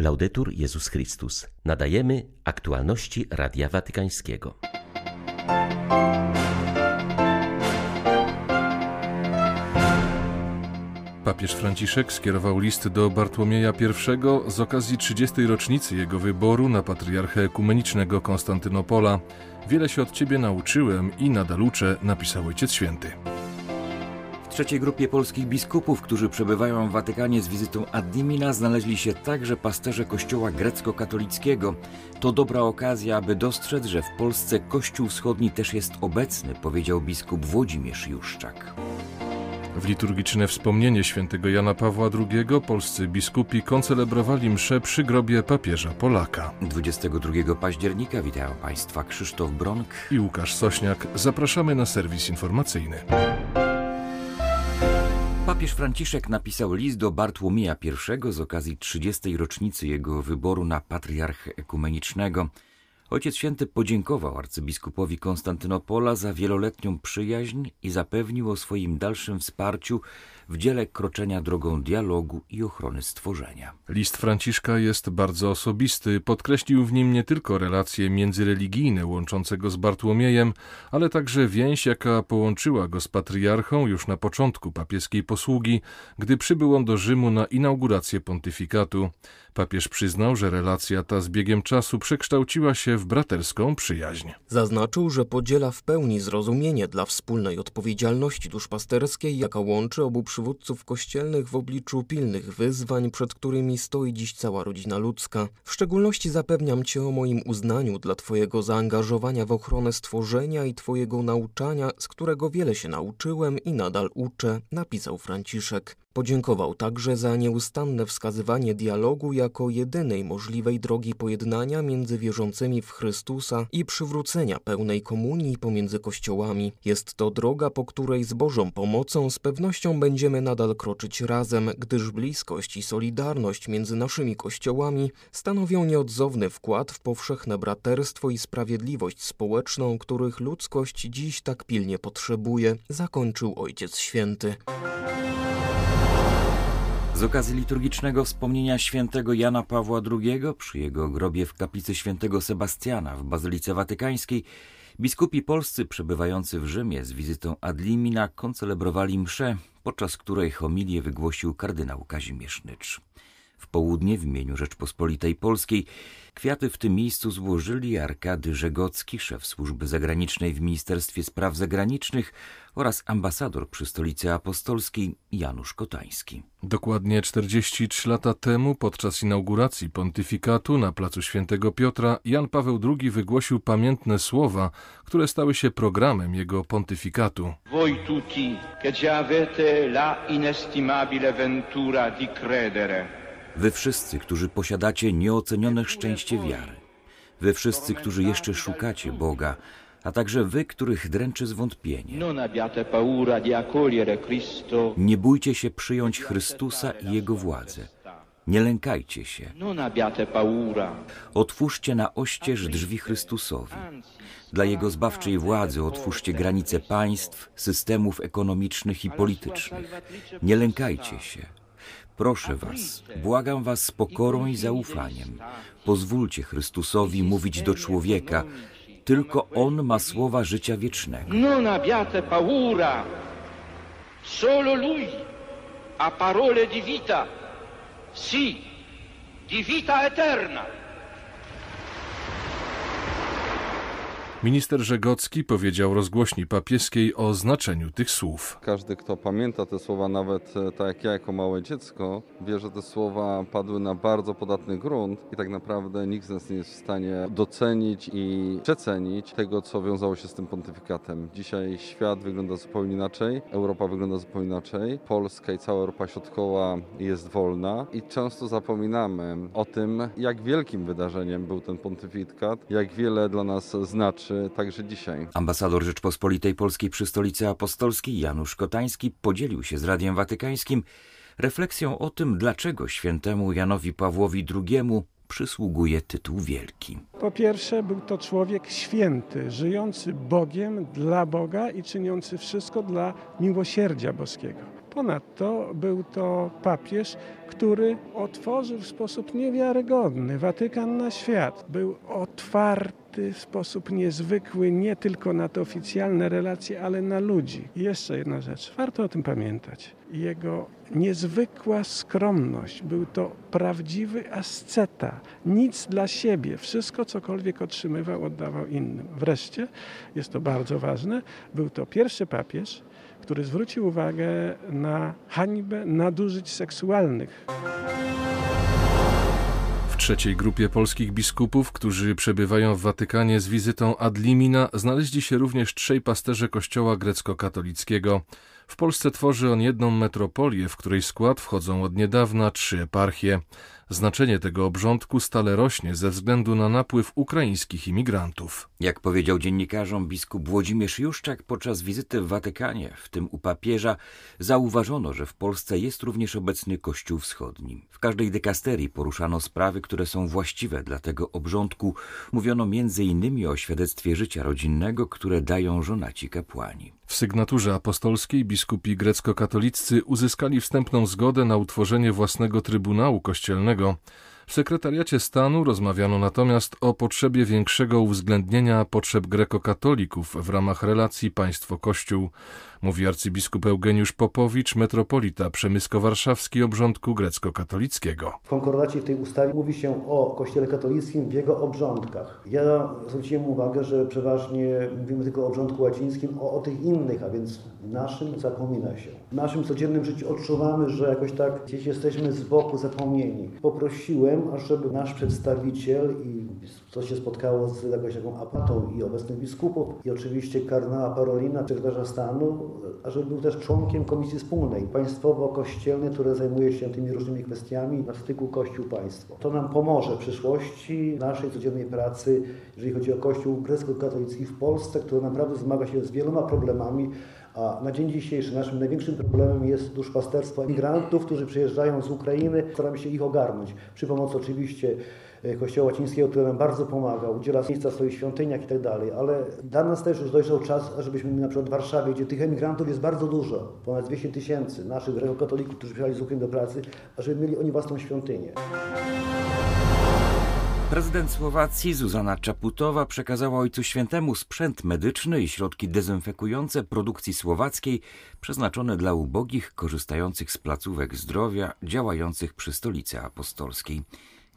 Laudetur Jezus Chrystus. Nadajemy aktualności Radia Watykańskiego. Papież Franciszek skierował list do Bartłomieja I z okazji 30. rocznicy jego wyboru na patriarchę ekumenicznego Konstantynopola. Wiele się od ciebie nauczyłem i nadal uczę, napisał Ojciec Święty. W trzeciej grupie polskich biskupów, którzy przebywają w Watykanie z wizytą Adimina, znaleźli się także pasterze kościoła grecko-katolickiego. To dobra okazja, aby dostrzec, że w Polsce Kościół Wschodni też jest obecny, powiedział biskup Włodzimierz Juszczak. W liturgiczne wspomnienie świętego Jana Pawła II polscy biskupi koncelebrowali mszę przy grobie papieża Polaka. 22 października witają Państwa Krzysztof Bronk i Łukasz Sośniak. Zapraszamy na serwis informacyjny. Papież Franciszek napisał list do Bartłomieja I z okazji 30. rocznicy jego wyboru na patriarchę ekumenicznego. Ojciec Święty podziękował arcybiskupowi Konstantynopola za wieloletnią przyjaźń i zapewnił o swoim dalszym wsparciu w dziele kroczenia drogą dialogu i ochrony stworzenia. List Franciszka jest bardzo osobisty. Podkreślił w nim nie tylko relacje międzyreligijne łączące go z Bartłomiejem, ale także więź, jaka połączyła go z patriarchą już na początku papieskiej posługi, gdy przybył on do Rzymu na inaugurację pontyfikatu. Papież przyznał, że relacja ta z biegiem czasu przekształciła się w braterską przyjaźń. Zaznaczył, że podziela w pełni zrozumienie dla wspólnej odpowiedzialności duszpasterskiej, jaka łączy obu przywódców kościelnych w obliczu pilnych wyzwań, przed którymi stoi dziś cała rodzina ludzka. W szczególności zapewniam Cię o moim uznaniu dla Twojego zaangażowania w ochronę stworzenia i Twojego nauczania, z którego wiele się nauczyłem i nadal uczę, napisał Franciszek. Podziękował także za nieustanne wskazywanie dialogu jako jedynej możliwej drogi pojednania między wierzącymi w Chrystusa i przywrócenia pełnej komunii pomiędzy kościołami. Jest to droga, po której z Bożą pomocą z pewnością będziemy nadal kroczyć razem, gdyż bliskość i solidarność między naszymi kościołami stanowią nieodzowny wkład w powszechne braterstwo i sprawiedliwość społeczną, których ludzkość dziś tak pilnie potrzebuje, zakończył Ojciec Święty. Z okazji liturgicznego wspomnienia świętego Jana Pawła II przy jego grobie w kaplicy świętego Sebastiana w Bazylice Watykańskiej biskupi polscy przebywający w Rzymie z wizytą Adlimina koncelebrowali mszę, podczas której homilię wygłosił kardynał Kazimierz Nycz. W południe w imieniu Rzeczpospolitej Polskiej kwiaty w tym miejscu złożyli Arkady Żegocki, szef służby zagranicznej w Ministerstwie Spraw Zagranicznych oraz ambasador przy Stolicy Apostolskiej Janusz Kotański. Dokładnie 43 lata temu, podczas inauguracji pontyfikatu na placu Świętego Piotra, Jan Paweł II wygłosił pamiętne słowa, które stały się programem jego pontyfikatu. Voi tutti che già avete la inestimabile ventura di credere Wy wszyscy, którzy posiadacie nieocenione szczęście wiary. Wy wszyscy, którzy jeszcze szukacie Boga, a także wy, których dręczy zwątpienie. Nie bójcie się przyjąć Chrystusa i Jego władzę. Nie lękajcie się. Otwórzcie na oścież drzwi Chrystusowi. Dla Jego zbawczej władzy otwórzcie granice państw, systemów ekonomicznych i politycznych. Nie lękajcie się. Proszę was, błagam was z pokorą i zaufaniem. Pozwólcie Chrystusowi mówić do człowieka. Tylko On ma słowa życia wiecznego. Non abbiate paura. Solo Lui ha parole di vita. Sì, di vita eterna. Minister Żegocki powiedział rozgłośni papieskiej o znaczeniu tych słów. Każdy, kto pamięta te słowa, nawet e, tak jak ja jako małe dziecko, wie, że te słowa padły na bardzo podatny grunt i tak naprawdę nikt z nas nie jest w stanie docenić i przecenić tego, co wiązało się z tym pontyfikatem. Dzisiaj świat wygląda zupełnie inaczej, Europa wygląda zupełnie inaczej, Polska i cała Europa Środkowa jest wolna i często zapominamy o tym, jak wielkim wydarzeniem był ten pontyfikat, jak wiele dla nas znaczy także dzisiaj. Ambasador Rzeczpospolitej Polskiej przy Stolicy Apostolskiej Janusz Kotański podzielił się z Radiem Watykańskim refleksją o tym, dlaczego świętemu Janowi Pawłowi II przysługuje tytuł wielki. Po pierwsze, był to człowiek święty, żyjący Bogiem, dla Boga i czyniący wszystko dla miłosierdzia boskiego. Ponadto był to papież, który otworzył w sposób niewiarygodny Watykan na świat. Był otwarty w sposób niezwykły nie tylko na te oficjalne relacje, ale na ludzi. I jeszcze jedna rzecz, warto o tym pamiętać. Jego niezwykła skromność. Był to prawdziwy asceta. Nic dla siebie. Wszystko, cokolwiek otrzymywał, oddawał innym. Wreszcie, jest to bardzo ważne, był to pierwszy papież, który zwrócił uwagę na hańbę nadużyć seksualnych. Trzeciej grupie polskich biskupów, którzy przebywają w Watykanie z wizytą ad limina, znaleźli się również trzej pasterze kościoła grecko-katolickiego. W Polsce tworzy on jedną metropolię, w której skład wchodzą od niedawna trzy eparchie. Znaczenie tego obrządku stale rośnie ze względu na napływ ukraińskich imigrantów. Jak powiedział dziennikarzom biskup Włodzimierz Juszczak podczas wizyty w Watykanie, w tym u papieża, zauważono, że w Polsce jest również obecny Kościół Wschodni. W każdej dekasterii poruszano sprawy, które są właściwe dla tego obrządku. Mówiono m.in. o świadectwie życia rodzinnego, które dają żonaci kapłani. W sygnaturze apostolskiej biskupi grecko-katoliccy uzyskali wstępną zgodę na utworzenie własnego Trybunału Kościelnego. W sekretariacie stanu rozmawiano natomiast o potrzebie większego uwzględnienia potrzeb grekokatolików w ramach relacji państwo-kościół mówi arcybiskup Eugeniusz Popowicz, metropolita przemysko-warszawski obrządku grecko-katolickiego. W konkordacie w tej ustawie mówi się o kościele katolickim w jego obrządkach. Ja zwróciłem uwagę, że przeważnie mówimy tylko o obrządku łacińskim, o, o tych innych, a więc naszym zapomina się. W naszym codziennym życiu odczuwamy, że jakoś tak gdzieś jesteśmy z boku zapomnieni. Poprosiłem, ażeby nasz przedstawiciel i co się spotkało z jakąś taką apatą i obecnych biskupów i oczywiście kardynała Parolina, sekretarza stanu, ażeby był też członkiem Komisji Wspólnej Państwowo-Kościelnej, która zajmuje się tymi różnymi kwestiami na styku Kościół-Państwo. To nam pomoże w przyszłości naszej codziennej pracy, jeżeli chodzi o Kościół grecko-katolicki w Polsce, który naprawdę zmaga się z wieloma problemami, a na dzień dzisiejszy naszym największym problemem jest duszpasterstwo migrantów, którzy przyjeżdżają z Ukrainy. Staramy się ich ogarnąć przy pomocy oczywiście e, Kościoła Łacińskiego, który nam bardzo pomaga, udziela miejsca w swoich świątyniach i tak dalej, ale dla nas też już dojrzał czas, żebyśmy na przykład w Warszawie, gdzie tych emigrantów jest bardzo dużo, ponad 200 tysięcy naszych grekokatolików, którzy przyjechali z Ukrainy do pracy, ażeby mieli oni własną świątynię. Prezydent Słowacji Zuzana Czaputowa przekazała Ojcu Świętemu sprzęt medyczny i środki dezynfekujące produkcji słowackiej przeznaczone dla ubogich korzystających z placówek zdrowia działających przy stolicy apostolskiej.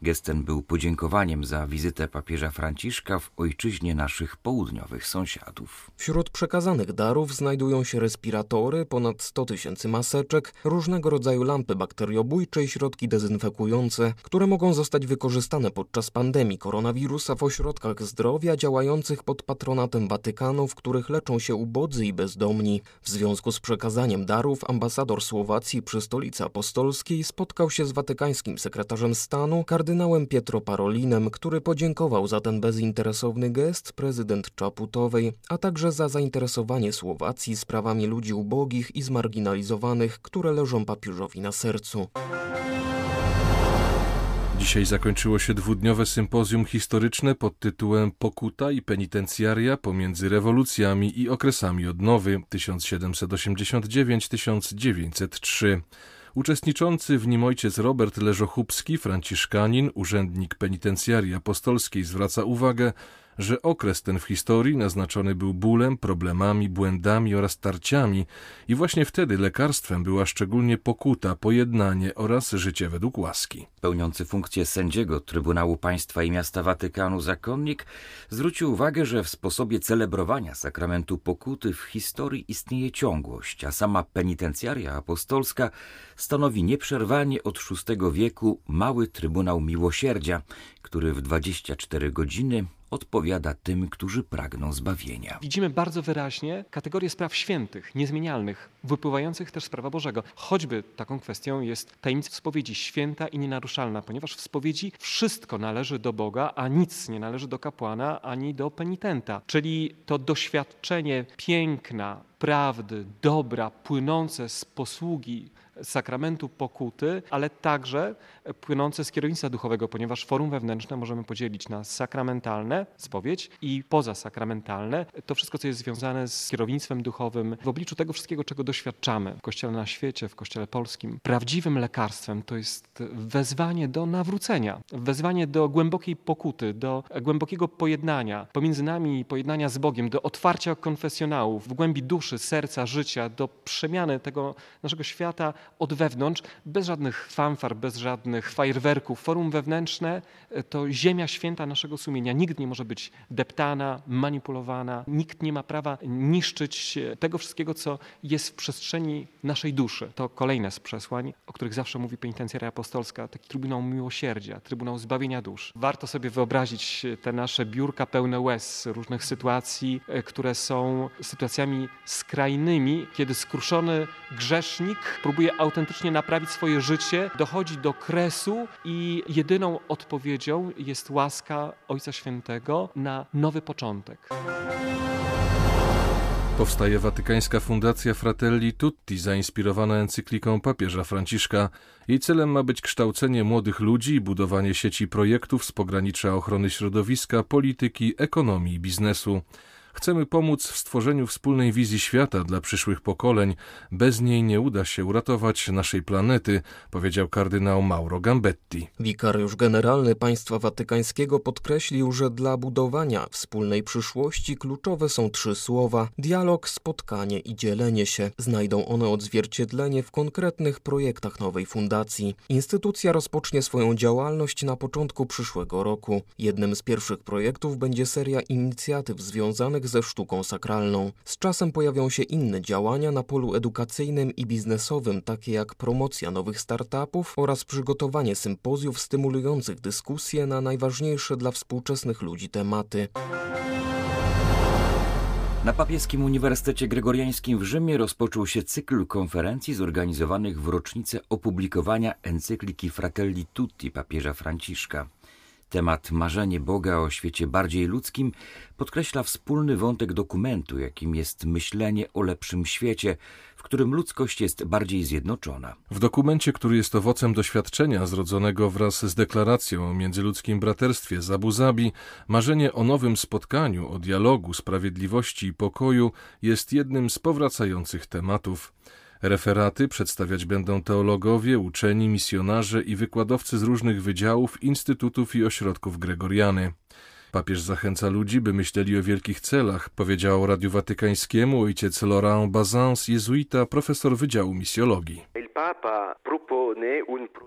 Gest ten był podziękowaniem za wizytę papieża Franciszka w ojczyźnie naszych południowych sąsiadów. Wśród przekazanych darów znajdują się respiratory, ponad 100 tysięcy maseczek, różnego rodzaju lampy bakteriobójcze i środki dezynfekujące, które mogą zostać wykorzystane podczas pandemii koronawirusa w ośrodkach zdrowia działających pod patronatem Watykanu, w których leczą się ubodzy i bezdomni. W związku z przekazaniem darów ambasador Słowacji przy stolicy apostolskiej spotkał się z watykańskim sekretarzem stanu kardynałem kardynałem Pietro Parolinem, który podziękował za ten bezinteresowny gest prezydent Czaputowej, a także za zainteresowanie Słowacji sprawami ludzi ubogich i zmarginalizowanych, które leżą papieżowi na sercu. Dzisiaj zakończyło się dwudniowe sympozjum historyczne pod tytułem Pokuta i penitencjaria pomiędzy rewolucjami i okresami odnowy 1789-1903. Uczestniczący w nim ojciec Robert Leżochubski, franciszkanin, urzędnik penitencjarii apostolskiej, zwraca uwagę, że okres ten w historii naznaczony był bólem, problemami, błędami oraz tarciami i właśnie wtedy lekarstwem była szczególnie pokuta, pojednanie oraz życie według łaski. Pełniący funkcję sędziego Trybunału Państwa i Miasta Watykanu zakonnik zwrócił uwagę, że w sposobie celebrowania sakramentu pokuty w historii istnieje ciągłość, a sama penitencjaria apostolska stanowi nieprzerwanie od VI wieku mały Trybunał Miłosierdzia, który w 24 godziny odpowiada tym, którzy pragną zbawienia. Widzimy bardzo wyraźnie kategorię spraw świętych, niezmienialnych, wypływających też z prawa Bożego. Choćby taką kwestią jest tajemnica spowiedzi święta i nienaruszalna, ponieważ w spowiedzi wszystko należy do Boga, a nic nie należy do kapłana ani do penitenta. Czyli to doświadczenie piękna, prawdy, dobra, płynące z posługi sakramentu pokuty, ale także płynące z kierownictwa duchowego, ponieważ forum wewnętrzne możemy podzielić na sakramentalne, spowiedź i pozasakramentalne. To wszystko, co jest związane z kierownictwem duchowym, w obliczu tego wszystkiego, czego doświadczamy w Kościele na świecie, w Kościele polskim, prawdziwym lekarstwem to jest wezwanie do nawrócenia, wezwanie do głębokiej pokuty, do głębokiego pojednania pomiędzy nami pojednania z Bogiem, do otwarcia konfesjonałów w głębi duszy, serca, życia, do przemiany tego naszego świata od wewnątrz, bez żadnych fanfar, bez żadnych fajerwerków. Forum wewnętrzne to ziemia święta naszego sumienia. Nikt nie może być deptana, manipulowana, nikt nie ma prawa niszczyć tego wszystkiego, co jest w przestrzeni naszej duszy. To kolejne z przesłań, o których zawsze mówi penitencjaria apostolska, taki trybunał miłosierdzia, trybunał zbawienia dusz. Warto sobie wyobrazić te nasze biurka pełne łez różnych sytuacji, które są sytuacjami skrajnymi, kiedy skruszony grzesznik próbuje autentycznie naprawić swoje życie, dochodzi do kresu i jedyną odpowiedzią jest łaska Ojca Świętego na nowy początek. Powstaje Watykańska Fundacja Fratelli Tutti, zainspirowana encykliką papieża Franciszka. Jej celem ma być kształcenie młodych ludzi i budowanie sieci projektów z pogranicza ochrony środowiska, polityki, ekonomii i biznesu. Chcemy pomóc w stworzeniu wspólnej wizji świata dla przyszłych pokoleń. Bez niej nie uda się uratować naszej planety, powiedział kardynał Mauro Gambetti. Wikariusz generalny państwa watykańskiego podkreślił, że dla budowania wspólnej przyszłości kluczowe są trzy słowa: dialog, spotkanie i dzielenie się. Znajdą one odzwierciedlenie w konkretnych projektach nowej fundacji. Instytucja rozpocznie swoją działalność na początku przyszłego roku. Jednym z pierwszych projektów będzie seria inicjatyw związanych ze sztuką sakralną. Z czasem pojawią się inne działania na polu edukacyjnym i biznesowym, takie jak promocja nowych startupów oraz przygotowanie sympozjów stymulujących dyskusje na najważniejsze dla współczesnych ludzi tematy. Na Papieskim Uniwersytecie Gregoriańskim w Rzymie rozpoczął się cykl konferencji zorganizowanych w rocznicę opublikowania encykliki Fratelli Tutti papieża Franciszka. Temat marzenie Boga o świecie bardziej ludzkim podkreśla wspólny wątek dokumentu, jakim jest myślenie o lepszym świecie, w którym ludzkość jest bardziej zjednoczona. W dokumencie, który jest owocem doświadczenia zrodzonego wraz z deklaracją o międzyludzkim braterstwie z Abu Zabi, marzenie o nowym spotkaniu, o dialogu, sprawiedliwości i pokoju jest jednym z powracających tematów. Referaty przedstawiać będą teologowie, uczeni, misjonarze i wykładowcy z różnych wydziałów, instytutów i ośrodków Gregoriany. Papież zachęca ludzi, by myśleli o wielkich celach, powiedział Radiu Watykańskiemu ojciec Laurent Bazin jezuita, profesor Wydziału Misjologii.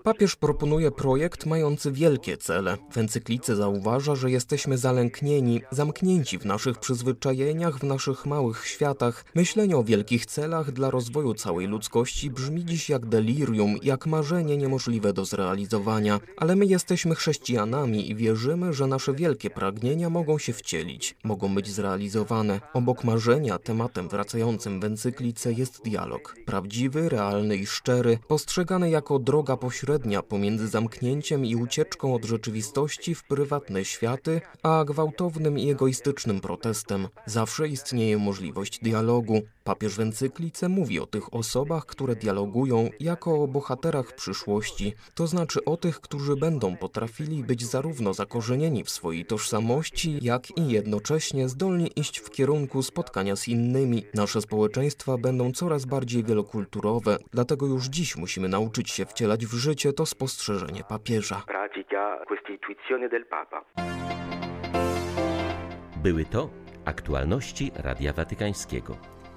Papież proponuje projekt mający wielkie cele. W encyklice zauważa, że jesteśmy zalęknieni, zamknięci w naszych przyzwyczajeniach, w naszych małych światach. Myślenie o wielkich celach dla rozwoju całej ludzkości brzmi dziś jak delirium, jak marzenie niemożliwe do zrealizowania. Ale my jesteśmy chrześcijanami i wierzymy, że nasze wielkie pragnienia mogą się wcielić, mogą być zrealizowane. Obok marzenia, tematem wracającym w encyklice jest dialog. Prawdziwy, realny i szczery, postrzegany jako droga pośrednia pomiędzy zamknięciem i ucieczką od rzeczywistości w prywatne światy, a gwałtownym i egoistycznym protestem. Zawsze istnieje możliwość dialogu. Papież w encyklice mówi o tych osobach, które dialogują, jako o bohaterach przyszłości, to znaczy o tych, którzy będą potrafili być zarówno zakorzenieni w swojej tożsamości, jak i jednocześnie zdolni iść w kierunku spotkania z innymi. Nasze społeczeństwa będą coraz bardziej wielokulturowe, dlatego już dziś musimy nauczyć się wcielać w życie to spostrzeżenie papieża. Były to aktualności Radia Watykańskiego.